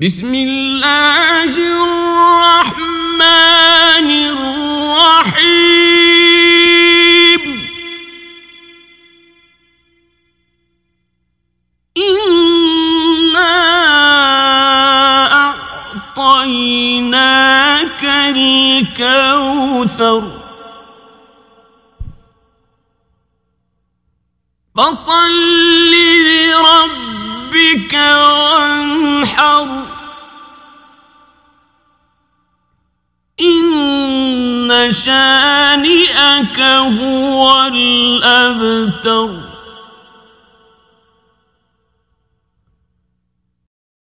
بسم الله الرحمن الرحيم. إنا أعطيناك الكوثر. فصل لربك وانحر إن شانئك هو الأبتر.